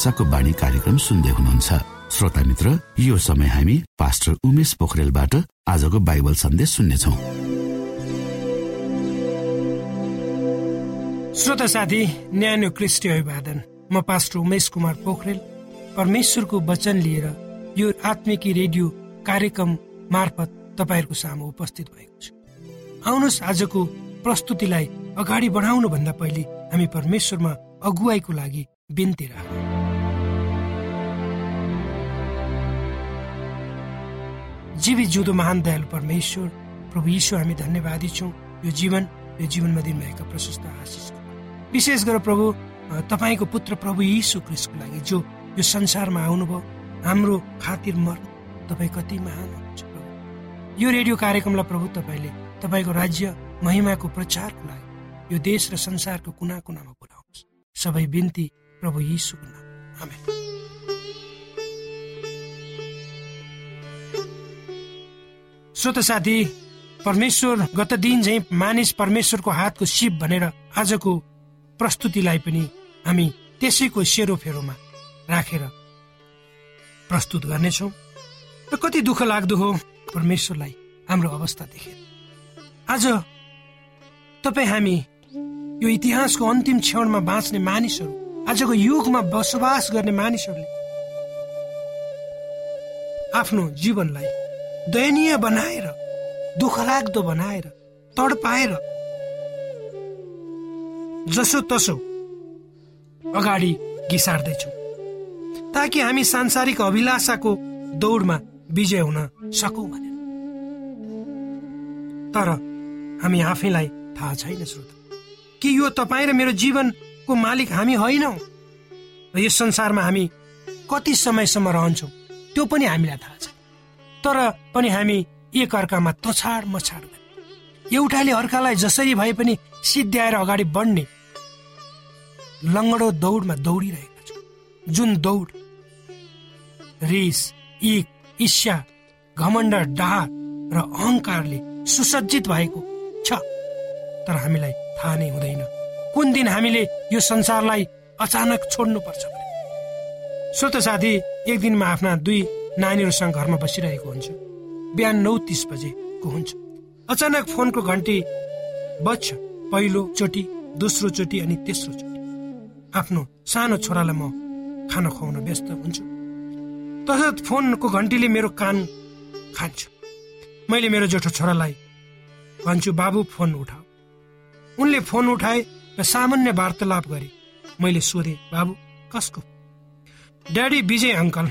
आशाको बाणी कार्यक्रम सुन्दै हुनुहुन्छ। श्रोता मित्र यो समय हामी पास्टर उमेश पोखरेलबाट आजको बाइबल सन्देश सुन्नेछौ। श्रोता साथी न्यानो क्रिस्टी अभिवादन। म पास्टर उमेश कुमार पोखरेल। परमेश्वरको वचन लिएर यो आत्मिकी रेडियो कार्यक्रम मार्फत तपाईँहरूको सामु उपस्थित भएको छु। आउनुहोस् आजको प्रस्तुतिलाई अगाडि बढाउनुभन्दा पहिले हामी परमेश्वरमा अगुवाईको लागि बिन्ती राखौँ। जीवित जुदो महान दयालु परमेश्वर प्रभु ईश्वर हामी धन्यवादी छौँ। यो जीवन यो जीवनमा दिनुभएका प्रशस्त आशिष। विशेष गरेर प्रभु तपाईँको पुत्र प्रभु यीशु क्रिस्टको लागि जो यो संसारमा आउनुभयो हाम्रो खातिर मर्नु तपाईँ कति महान हुनुहुन्छ प्रभु। यो रेडियो कार्यक्रमलाई प्रभु तपाईँले तपाईँको राज्य महिमाको प्रचारको लागि यो देश र संसारको कुना कुनामा पुऱ्याउनुहोस् सबै बिन्ती प्रभु यीशुको नाम आमेन। श्रोत साथी परमेश्वर गत दिन झै मानिस परमेश्वरको हातको सिप भनेर आजको प्रस्तुतिलाई पनि हामी त्यसैको सेरोफेरोमा राखेर प्रस्तुत गर्नेछौँ। र कति दुःख लाग्दो हो परमेश्वरलाई हाम्रो अवस्था देखेर। आज तपाईँ हामी यो इतिहासको अन्तिम क्षणमा बाँच्ने मानिसहरू आजको युगमा बसोबास गर्ने मानिसहरूले आफ्नो जीवनलाई दयनीय बनाएर दुःख लाग्दो बनाएर तडपाएर। जसो तसो अगाडि घिसार्दैछौँ ताकि हामी सांसारिक अभिलाषाको दौडमा विजय हुन सकौँ भनेर। तर हामी आफैलाई थाहा छैन श्रोत। कि यो तपाईँ र मेरो जीवनको मालिक हामी होइनौ? यस संसारमा हामी कति समयसम्म रहन्छौँ त्यो पनि हामीलाई थाहा छ तर पनि हामी एक अर्कामा तछाड मछाड एउटाले अर्कालाई जसरी भए पनि सिद्ध्याएर अगाडि बढ्ने। लङ्गडो दौडमा दौडिरहेका छौँ। जुन दौड रिस इक ईर्ष्या घमण्ड डाह र अहङ्कारले सुसज्जित भएको छ। तर हामीलाई थाहा नै हुँदैन कुन दिन हामीले यो संसारलाई अचानक छोड्नुपर्छ श्रोत साथी एक दिनमा आफ्ना दुई नानीहरूसँग घरमा बसिरहेको हुन्छु। बिहान नौ तिस बजेको हुन्छ। अचानक फोनको घन्टी बज्छ। पहिलो चोटि दोस्रो चोटि अनि तेस्रो चोटि। आफ्नो सानो छोरालाई म खाना खुवाउन व्यस्त हुन्छु। तसर्थ फोनको घन्टीले मेरो कान खान्छ। मैले मेरो जेठो छोरालाई भन्छु बाबु फोन उठाऊ। उनले फोन उठाए र सामान्य वार्तालाप गरे। मैले सोधेँ बाबु कसको? Daddy Vijay uncle.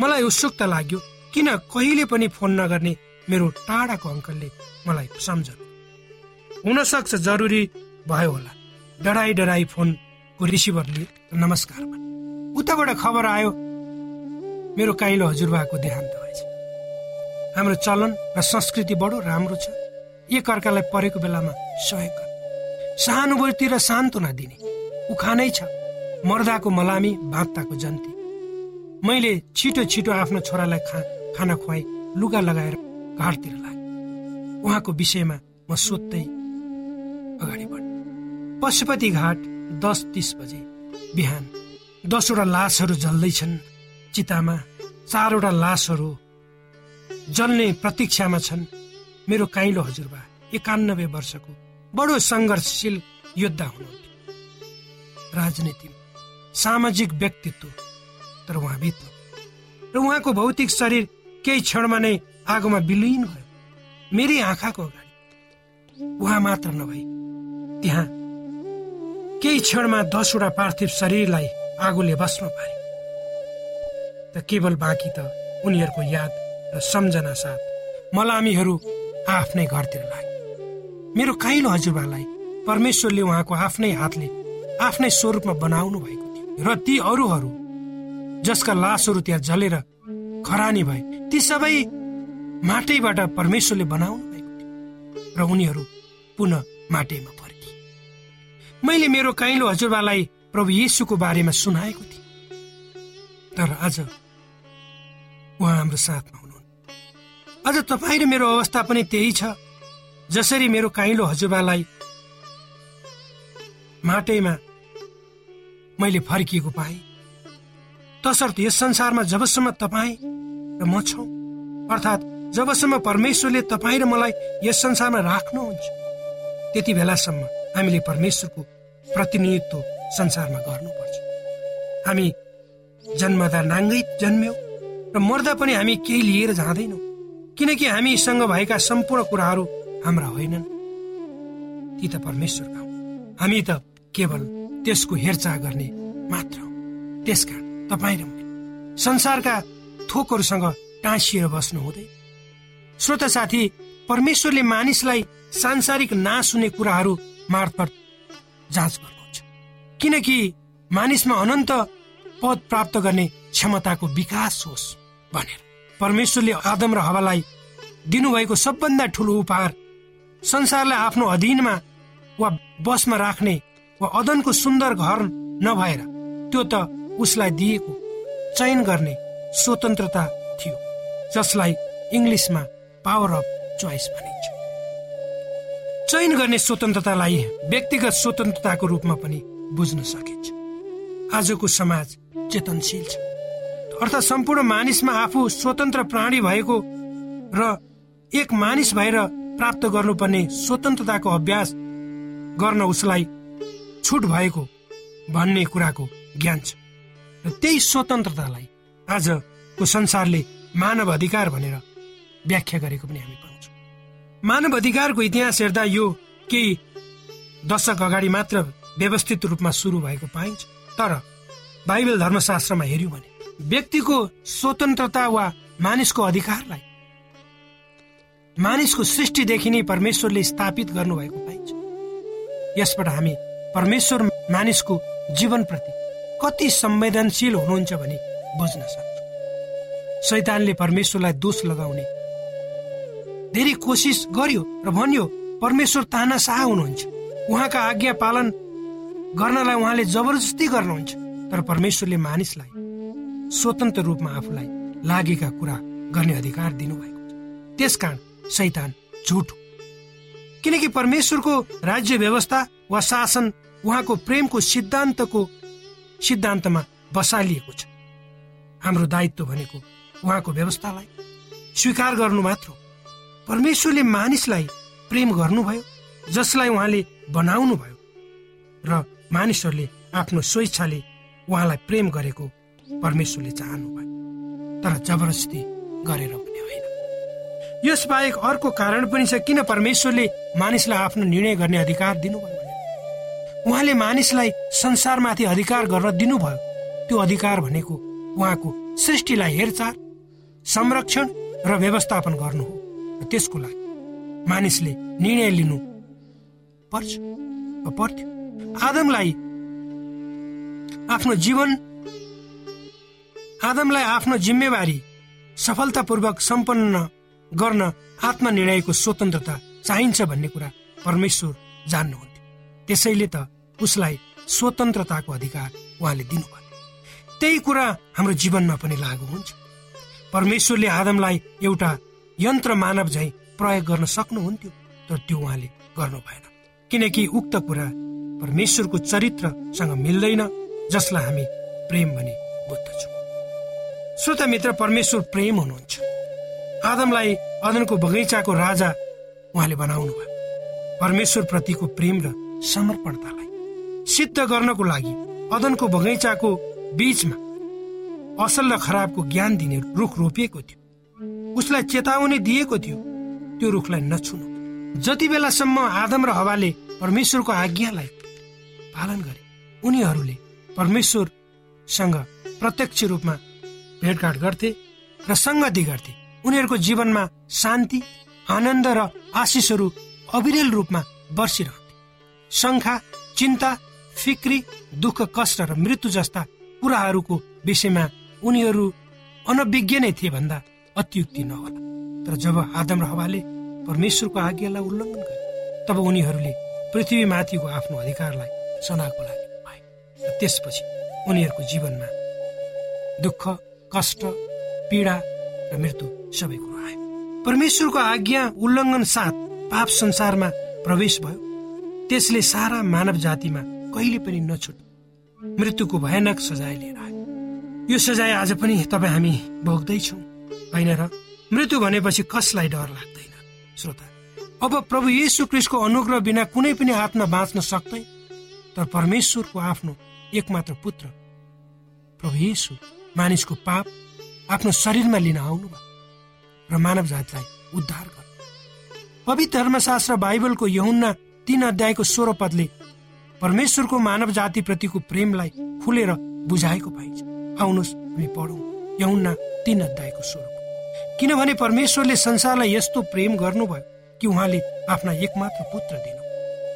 मलाई उत्सुकता लाग्यो। किन कहिले पनि फोन नगर्ने मेरो टाढाको अङ्कलले मलाई सम्झनु। हुनसक्छ जरुरी भयो होला। डराई डराई फोनको रिसिभरले नमस्कार उताबाट खबर आयो मेरो काइलो हजुरबाको देहान्त भएछ। हाम्रो चलन र संस्कृति बडो राम्रो छ। एक अर्कालाई परेको बेलामा सहयोग गर्ने। सहानुभूति र सान्त्वना दिने। उखानै छ। मर्दाको मलामी बाँत्ताको जन्ती। मैले छिटो छिटो आफ्नो छोरालाई खा खाना खुवाई लुगा लगाएर घाटतिर लागेँ उहाँको विषयमा म सोध्दै अगाडि बढेँ। पशुपति घाट दस तिस बजे बिहान। दसवटा लासहरू जल्दैछन्। चितामा चारवटा लासहरू जल्ने प्रतीक्षामा छन्। मेरो काइलो हजुरबा एकानब्बे वर्षको बडो सङ्घर्षशील योद्धा हुनुहुन्थ्यो। राजनीतिमा सामाजिक व्यक्तित्व तर उहाँ बित्नु र उहाँको भौतिक शरीर केही क्षणमा नै आगोमा विलिन भयो। मेरै आँखाको अगाडि। उहाँ मात्र नभई त्यहाँ केही क्षणमा दसवटा पार्थिव शरीरलाई आगोले भस्म पारे त केवल बाँकी त उनीहरूको याद र सम्झना साथ मलामीहरू आफ्नै घरतिर लागे। मेरो काइलो हजुरबालाई परमेश्वरले उहाँको आफ्नै हातले आफ्नै स्वरूपमा बनाउनु भएको थियो। र ती अरूहरू जसका लासहरू त्यहाँ जलेर खरानी भए ती सबै माटैबाट परमेश्वरले बनाउनु भएको थियो र उनीहरू पुनः माटैमा फर्किए मैले मेरो काइलो हजुरबालाई प्रभु येसुको बारेमा सुनाएको थिएँ। तर आज उहाँ हाम्रो साथमा हुनुहुन्न। अझ तपाईँ र मेरो अवस्था पनि त्यही छ जसरी मेरो काइलो हजुरबालाई माटैमा मैले फर्किएको पाएँ। तसर्थ यस संसारमा जबसम्म तपाईँ र म छौ अर्थात् जबसम्म परमेश्वरले तपाईँ र मलाई यस संसारमा राख्नुहुन्छ त्यति बेलासम्म हामीले परमेश्वरको प्रतिनिधित्व संसारमा गर्नुपर्छ। हामी जन्मदा नाङ्गै जन्म्यौँ र मर्दा पनि हामी केही लिएर जाँदैनौँ किनकि हामीसँग भएका सम्पूर्ण कुराहरू हाम्रा होइनन्। ती त परमेश्वरका हामी त केवल त्यसको हेरचाह गर्ने मात्र त्यसकारण तपाईँ संसारका थोकहरूसँग टाँसिएर बस्नु हुँदैन श्रोता साथी परमेश्वरले मानिसलाई सांसारिक नाश हुने कुराहरू मार्फत जाँच गर्नुहुन्छ। किनकि मानिसमा अनन्त पद प्राप्त गर्ने क्षमताको विकास होस् भनेर। परमेश्वरले आदम र हवालाई दिनुभएको सबभन्दा ठुलो उपहार संसारलाई आफ्नो अधीनमा वा बसमा राख्ने वा अदनको सुन्दर घर नभएर त्यो त उसलाई दिएको चयन गर्ने स्वतन्त्रता थियो जसलाई इङ्ग्लिसमा पावर अफ चोइस भनिन्छ। चयन गर्ने स्वतन्त्रतालाई व्यक्तिगत स्वतन्त्रताको रूपमा पनि बुझ्न सकिन्छ। आजको समाज चेतनशील छ। अर्थात् सम्पूर्ण मानिसमा आफू स्वतन्त्र प्राणी भएको र एक मानिस भएर प्राप्त गर्नुपर्ने स्वतन्त्रताको अभ्यास गर्न उसलाई छुट भएको भन्ने कुराको ज्ञान छ। त्यही स्वतन्त्रतालाई आजको संसारले मानव अधिकार भनेर व्याख्या गरेको पनि हामी पाउँछौँ। मानव अधिकारको इतिहास हेर्दा यो केही दशक अगाडि मात्र व्यवस्थित रूपमा सुरु भएको पाइन्छ तर बाइबल धर्मशास्त्रमा हेऱ्यौँ भने व्यक्तिको स्वतन्त्रता वा मानिसको अधिकारलाई मानिसको सृष्टिदेखि नै परमेश्वरले स्थापित गर्नुभएको पाइन्छ। यसबाट हामी परमेश्वर मानिसको जीवनप्रति कति संवेदनशील हुनुहुन्छ भने बुझ्न सक्छौँ। शैतानले परमेश्वरलाई दोष लगाउने। धेरै कोसिस गर्यो र भन्यो परमेश्वर तानासाह हुनुहुन्छ। उहाँका आज्ञा पालन गर्नलाई उहाँले जबरजस्ती गर्नुहुन्छ तर परमेश्वरले मानिसलाई स्वतन्त्र रूपमा आफूलाई लागेका कुरा गर्ने अधिकार दिनुभएको छ। त्यसकारण सैतान झुट किनकि परमेश्वरको राज्य व्यवस्था वा शासन उहाँको प्रेमको सिद्धान्तको सिद्धान्तमा बसालिएको छ। हाम्रो दायित्व भनेको उहाँको व्यवस्थालाई स्वीकार गर्नु मात्र परमेश्वरले मानिसलाई प्रेम गर्नुभयो जसलाई उहाँले बनाउनु भयो र मानिसहरूले आफ्नो स्वेच्छाले उहाँलाई प्रेम गरेको परमेश्वरले चाहनु भयो तर जबरजस्ती गरेर पनि होइन। यसबाहेक अर्को कारण पनि छ किन परमेश्वरले मानिसलाई आफ्नो निर्णय गर्ने अधिकार दिनुभयो? उहाँले मानिसलाई संसारमाथि अधिकार गर्न दिनुभयो। त्यो अधिकार भनेको उहाँको सृष्टिलाई हेरचाह संरक्षण र व्यवस्थापन गर्नु हो। र त्यसको लागि मानिसले निर्णय लिनु पर्छ। पर्थ्यो। आदमलाई आफ्नो जीवन आदमलाई आफ्नो जिम्मेवारी सफलतापूर्वक सम्पन्न गर्न आत्मनिर्णयको स्वतन्त्रता चाहिन्छ भन्ने कुरा परमेश्वर जान्नुहुन्थ्यो त्यसैले त उसलाई स्वतन्त्रताको अधिकार उहाँले दिनुभयो। त्यही कुरा हाम्रो जीवनमा पनि लागू हुन्छ। परमेश्वरले आदमलाई एउटा यन्त्र मानव झै प्रयोग गर्न सक्नुहुन्थ्यो तर त्यो उहाँले गर्नु भएन। किनकि उक्त कुरा परमेश्वरको चरित्रसँग मिल्दैन जसलाई हामी प्रेम भनी बुझ्दछौँ। श्रोता मित्र परमेश्वर प्रेम हुनुहुन्छ। आदमलाई अदनको बगैँचाको राजा उहाँले बनाउनु भयो परमेश्वर प्रतिको प्रेम र समर्पणतालाई सिद्ध गर्नको लागि अदनको बगैँचाको बीचमा असल र खराबको ज्ञान दिने रुख रोपिएको थियो। उसलाई चेतावनी दिएको थियो। त्यो रुखलाई नछुनु। जति बेलासम्म आदम र हवाले परमेश्वरको आज्ञालाई पालन गरे उनीहरूले परमेश्वरसँग प्रत्यक्ष रूपमा भेटघाट गर्थे र सङ्गति गर्थे। उनीहरूको जीवनमा शान्ति आनन्द र आशिषहरू अविरल रूपमा बर्सिरहन्थे शङ्खा चिन्ता फिक्री दुःख कष्ट र मृत्यु जस्ता कुराहरूको विषयमा उनीहरू अनभिज्ञ नै थिए भन्दा अत्युक्ति नहोला। तर जब आदम र हवाले परमेश्वरको आज्ञालाई उल्लङ्घन गरे तब उनीहरूले पृथ्वीमाथिको आफ्नो अधिकारलाई सनाको लागि पाए। त्यसपछि उनीहरूको जीवनमा दुःख कष्ट पीडा र मृत्यु सबै कुरो आयो। परमेश्वरको आज्ञा उल्लङ्घन साथ पाप संसारमा प्रवेश भयो। त्यसले सारा मानव जातिमा कहिले पनि नछुट। मृत्युको भयानक सजाय लिएर आयो। यो सजाय आज पनि तपाईँ हामी भोग्दैछौँ। होइन र मृत्यु भनेपछि कसलाई डर लाग्दैन? श्रोता अब प्रभु येशु क्रिस्टको अनुग्रह बिना कुनै पनि आत्मा बाँच्न सक्दैन तर परमेश्वरको आफ्नो एकमात्र पुत्र प्रभु येशु मानिसको पाप आफ्नो शरीरमा लिन आउनुभयो र मानव जातिलाई उद्धार गर्नु पवित्र धर्मशास्त्र बाइबलको यहुन्ना तीन अध्यायको सोह्र पदले परमेश्वरको मानव जाति प्रतिको प्रेमलाई खुलेर बुझाएको पाइन्छ। आउनुहोस् हामी पढौँ। यहुन्ना तीन अध्यायको सोह्र। किनभने परमेश्वरले संसारलाई यस्तो प्रेम गर्नुभयो कि उहाँले आफ्ना एकमात्र पुत्र दिनु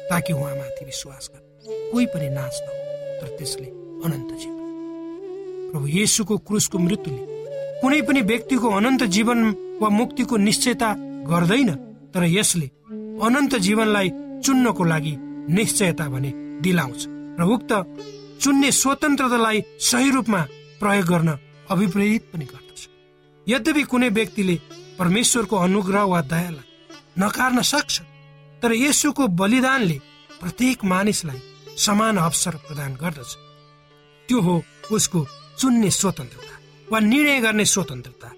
ताकि उहाँमाथि विश्वास गर्नु। कोही पनि नाच नहो तर त्यसले अनन्त जीवन। प्रभु येसुको क्रुसको मृत्युले कुनै पनि व्यक्तिको अनन्त जीवन वा मुक्तिको निश्चयता गर्दैन तर यसले अनन्त जीवनलाई चुन्नको लागि निश्चयता भने दिलाउँछ। र उक्त चुन्ने स्वतन्त्रतालाई सही रूपमा प्रयोग गर्न अभिप्रेरित पनि गर्दछ। यद्यपि कुनै व्यक्तिले परमेश्वरको अनुग्रह वा दयालाई नकार्न सक्छ तर यसुको बलिदानले प्रत्येक मानिसलाई समान अवसर प्रदान गर्दछ। त्यो हो उसको चुन्ने स्वतन्त्रता वा निर्णय गर्ने स्वतन्त्रता।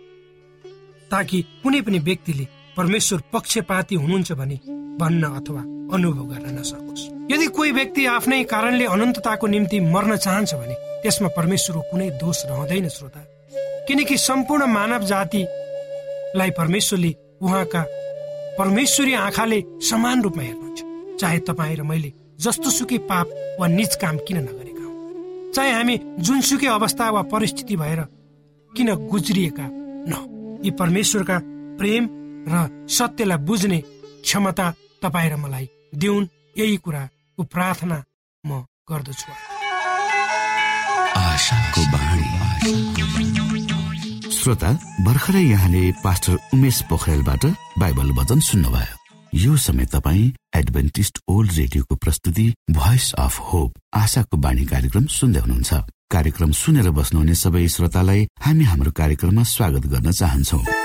ताकि कुनै पनि व्यक्तिले परमेश्वर पक्षपाती हुनुहुन्छ भने भन्न अथवा अनुभव गर्न नसकोस्। यदि कोही व्यक्ति आफ्नै कारणले अनन्तताको निम्ति मर्न चाहन्छ भने त्यसमा परमेश्वरको कुनै दोष रहँदैन श्रोता। किनकि सम्पूर्ण मानव जातिलाई परमेश्वरले उहाँका परमेश्वरी आँखाले समान रूपमा हेर्नुहुन्छ। चाहे तपाईँ र मैले जस्तो सुकै पाप वा निज काम किन नगरेका हौ। चाहे हामी जुनसुकै अवस्था वा परिस्थिति भएर किन गुज्रिएका न यी परमेश्वरका प्रेम र सत्यलाई बुझ्ने क्षमता तपाईँ र मलाई देउन् यही कुराको प्रार्थना म गर्दछु। श्रोता भर्खरै यहाँले पास्टर उमेश पोखरेलबाट बाइबल वचन सुन्नुभयो। यो समय तपाईँ एडभेन्टिस्ट ओल्ड रेडियोको प्रस्तुति भोइस अफ होप आशाको बाणी कार्यक्रम सुन्दै हुनुहुन्छ। कार्यक्रम सुनेर बस्नुहुने सबै श्रोतालाई हामी हाम्रो कार्यक्रममा स्वागत गर्न चाहन्छौ।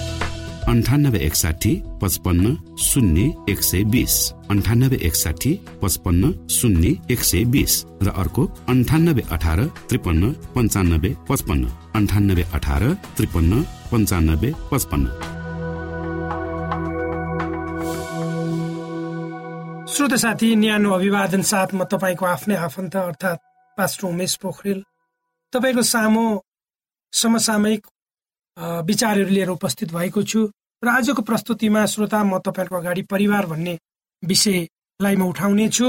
अन्ठानब्बे एकसाठी पचपन्न शून्य एक सय बिस अन्ठानब्बे एकसाठी पचपन्न शून्य एक सय बिस र अर्को अन्ठानब्बे अठार त्रिपन्न पन्चानब्बे पचपन्न. अन्ठानब्बे अठार त्रिपन्न पन्चानब्बे पचपन्न. श्रोत साथी न्यानो अभिवादन साथ म तपाईँको आफ्नै आफन्त अर्थात् पास्टर उमेश पोखरेल। तपाईँको सामु समसामयिक विचारहरू लिएर उपस्थित भएको छु र आजको प्रस्तुतिमा श्रोता म तपाईँहरूको अगाडि परिवार भन्ने विषयलाई म उठाउने छु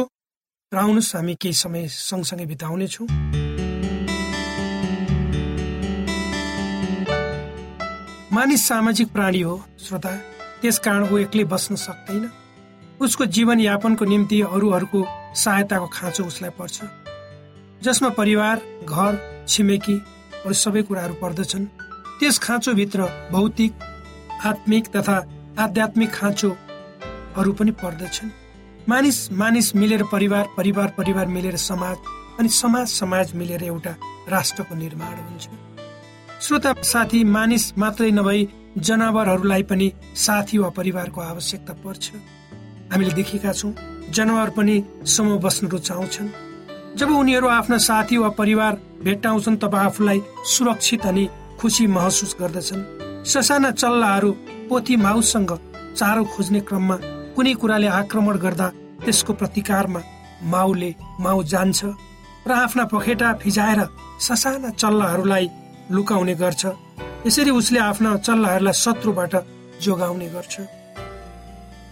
र आउनुहोस् हामी केही समय सँगसँगै बिताउनेछौँ। मानिस सामाजिक प्राणी हो श्रोता। त्यसकारण ऊ एक्लै बस्न सक्दैन। उसको जीवनयापनको निम्ति अरूहरूको सहायताको खाँचो उसलाई पर्छ। जसमा परिवार घर छिमेकी सबै कुराहरू पर्दछन्। त्यस खाँचोभित्र भौतिक आत्मिक तथा आध्यात्मिक खाँचोहरू पनि पर्दछन्। मानिस मानिस मिलेर परिवार परिवार परिवार मिलेर समाज अनि समाज समाज मिलेर एउटा राष्ट्रको निर्माण हुन्छ। श्रोता साथी मानिस मात्रै नभई जनावरहरूलाई पनि साथी वा परिवारको आवश्यकता पर्छ। हामीले देखेका छौँ जनावर पनि समूह बस्न रुचाउँछन्। जब उनीहरू आफ्ना साथी वा परिवार भेट्टाउँछन् तब आफूलाई सुरक्षित अनि खुसी महसुस गर्दछन्। ससाना चल्लाहरू पोथी माउसँग चारो खोज्ने क्रममा कुनै कुराले आक्रमण गर्दा त्यसको प्रतिकारमा माउले माउ जान्छ र आफ्ना पखेटा फिजाएर ससाना चल्लाहरूलाई लुकाउने गर्छ। यसरी उसले आफ्ना चल्लाहरूलाई शत्रुबाट जोगाउने गर्छ।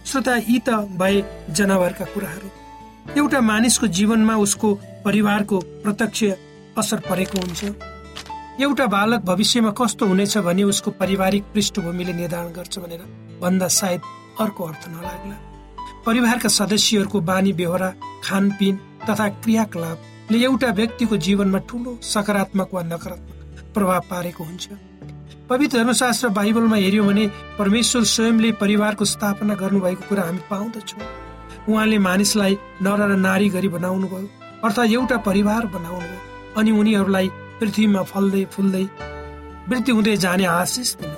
श्रोता यी त भए जनावरका कुराहरू। एउटा मानिसको जीवनमा उसको परिवारको प्रत्यक्ष असर परेको हुन्छ। एउटा बालक भविष्यमा कस्तो हुनेछ भने उसको पारिवारिक पृष्ठभूमिले निर्धारण गर्छ भनेर भन्दा सायद अर्को अर्थ नलाग्ला। परिवारका सदस्यहरूको बानी बेहोरा खानपिन तथा क्रियाकलापले एउटा व्यक्तिको जीवनमा ठुलो सकारात्मक वा नकारात्मक प्रभाव पारेको हुन्छ। पवित्र धर्मशास्त्र बाइबलमा हेऱ्यौँ भने परमेश्वर स्वयंले परिवारको स्थापना गर्नुभएको कुरा हामी पाउँदछौँ। उहाँले मानिसलाई नर र नारी गरी बनाउनु भयो अर्थात् एउटा परिवार बनाउनु भयो अनि उनीहरूलाई पृथ्वीमा फल्दै फुल्दै वृद्धि हुँदै जाने आशिष दिनु।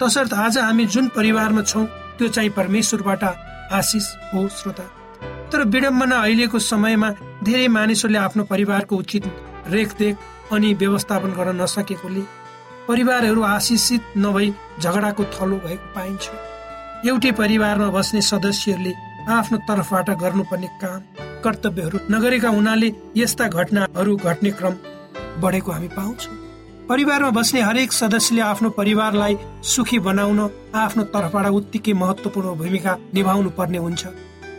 तसर्थ आज हामी जुन परिवारमा छौँ त्यो चाहिँ परमेश्वरबाट आशिष हो श्रोता। तर विडम्बना अहिलेको समयमा धेरै मानिसहरूले आफ्नो परिवारको उचित रेखदेख अनि व्यवस्थापन गर्न नसकेकोले परिवारहरू आशिषित नभई झगडाको थलो भएको पाइन्छ। एउटै परिवारमा बस्ने सदस्यहरूले आफ्नो तर्फबाट गर्नुपर्ने काम कर्तव्यहरू नगरेका हुनाले यस्ता घटनाहरू घट्ने क्रम बढेको हामी पाउँछौँ। परिवारमा बस्ने हरेक सदस्यले आफ्नो परिवारलाई सुखी बनाउन आफ्नो तर्फबाट उत्तिकै महत्वपूर्ण भूमिका निभाउनु पर्ने हुन्छ।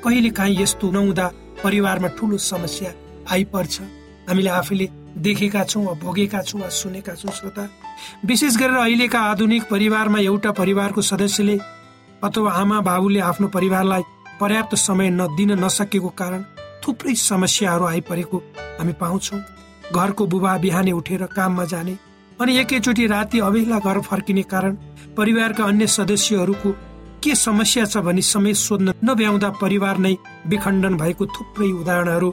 कहिले काहीँ यस्तो नहुँदा परिवारमा ठुलो समस्या आइपर्छ। हामीले आफैले देखेका छौँ वा भोगेका छौँ वा सुनेका छौँ श्रोता। विशेष गरेर अहिलेका आधुनिक परिवारमा एउटा परिवारको सदस्यले अथवा आमा बाबुले आफ्नो परिवारलाई पर्याप्त समय नदिन नसकेको कारण थुप्रै समस्याहरू आइपरेको हामी पाउँछौँ। घरको बुबा बिहानै उठेर काममा जाने अनि एकैचोटि राति अबेला घर फर्किने कारण परिवारका अन्य सदस्यहरूको के समस्या छ भनी समय सोध्न नभ्याउँदा परिवार नै विखण्डन भएको थुप्रै उदाहरणहरू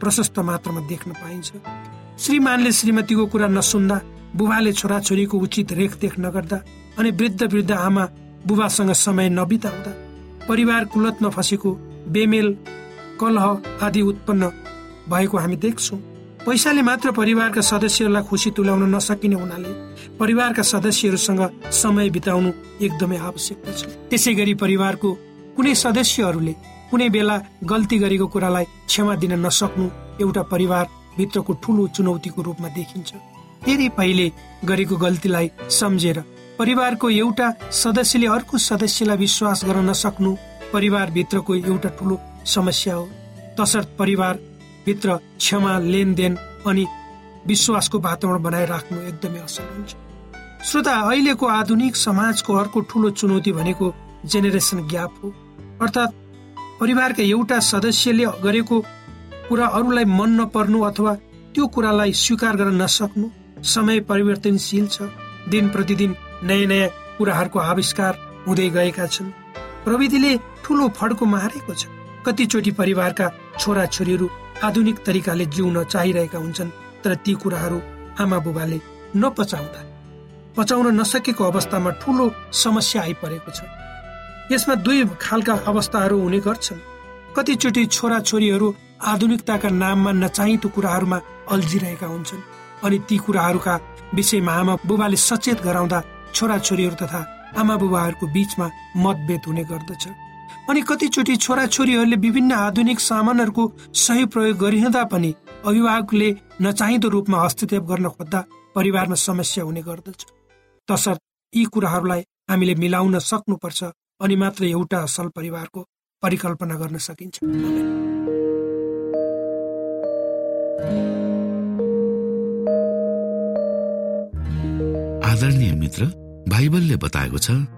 प्रशस्त मात्रामा देख्न पाइन्छ। श्रीमानले श्रीमतीको कुरा नसुन्दा बुबाले छोराछोरीको उचित रेखदेख नगर्दा अनि वृद्ध वृद्ध आमा बुबासँग समय नबिताउँदा परिवार कुलतमा फसेको बेमेल कलह आदि उत्पन्न भएको हामी देख्छौँ। पैसाले मात्र परिवारका सदस्यहरूलाई खुसी तुल्याउन नसकिने हुनाले परिवारका सदस्यहरूसँग समय बिताउनु एकदमै आवश्यक छ। त्यसै गरी परिवारको कुनै सदस्यहरूले कुनै बेला गल्ती गरेको कुरालाई क्षमा दिन नसक्नु एउटा परिवार भित्रको ठुलो चुनौतीको रूपमा देखिन्छ। धेरै पहिले गरेको गल्तीलाई सम्झेर परिवारको एउटा सदस्यले अर्को सदस्यलाई विश्वास गर्न नसक्नु परिवारभित्रको एउटा ठुलो समस्या हो। तसर्थ परिवार भित्र क्षमा लेनदेन अनि विश्वासको वातावरण बनाइराख्नु एकदमै असल हुन्छ। श्रोता अहिलेको आधुनिक समाजको अर्को ठुलो चुनौती भनेको जेनेरेसन ग्याप हो। अर्थात् परिवारका एउटा सदस्यले गरेको कुरा अरूलाई मन नपर्नु अथवा त्यो कुरालाई स्वीकार गर्न नसक्नु समय परिवर्तनशील छ। दिन प्रतिदिन नयाँ नयाँ कुराहरूको आविष्कार हुँदै गएका छन्। प्रविधिले ठुलो फड्को मारेको छ। कतिचोटि परिवारका छोरा छोरीहरू आधुनिक तरिकाले जिउन चाहिरहेका हुन्छन् तर ती कुराहरू आमा बुबाले नपचाउँदा पचाउन नसकेको अवस्थामा ठुलो समस्या आइपरेको छ। यसमा दुई खालका अवस्थाहरू हुने गर्छन्। कतिचोटि छोरा छोरीहरू आधुनिकताका नाममा नचाहिँदो कुराहरूमा अल्झिरहेका हुन्छन् अनि ती कुराहरूका विषयमा आमा बुबाले सचेत गराउँदा छोरा छोरीहरू तथा आमा बुबाहरूको बीचमा मतभेद हुने गर्दछ। अनि कतिचोटि छोराछोरीहरूले विभिन्न आधुनिक सामानहरूको सही प्रयोग गरिरहँदा पनि अभिभावकले नचाहिँदो रूपमा हस्तक्षेप गर्न खोज्दा परिवारमा समस्या हुने गर्दछ। तसर्थ यी कुराहरूलाई हामीले मिलाउन सक्नुपर्छ अनि मात्र एउटा असल परिवारको परिकल्पना गर्न सकिन्छ। आदरणीय मित्र बाइबलले बताएको छ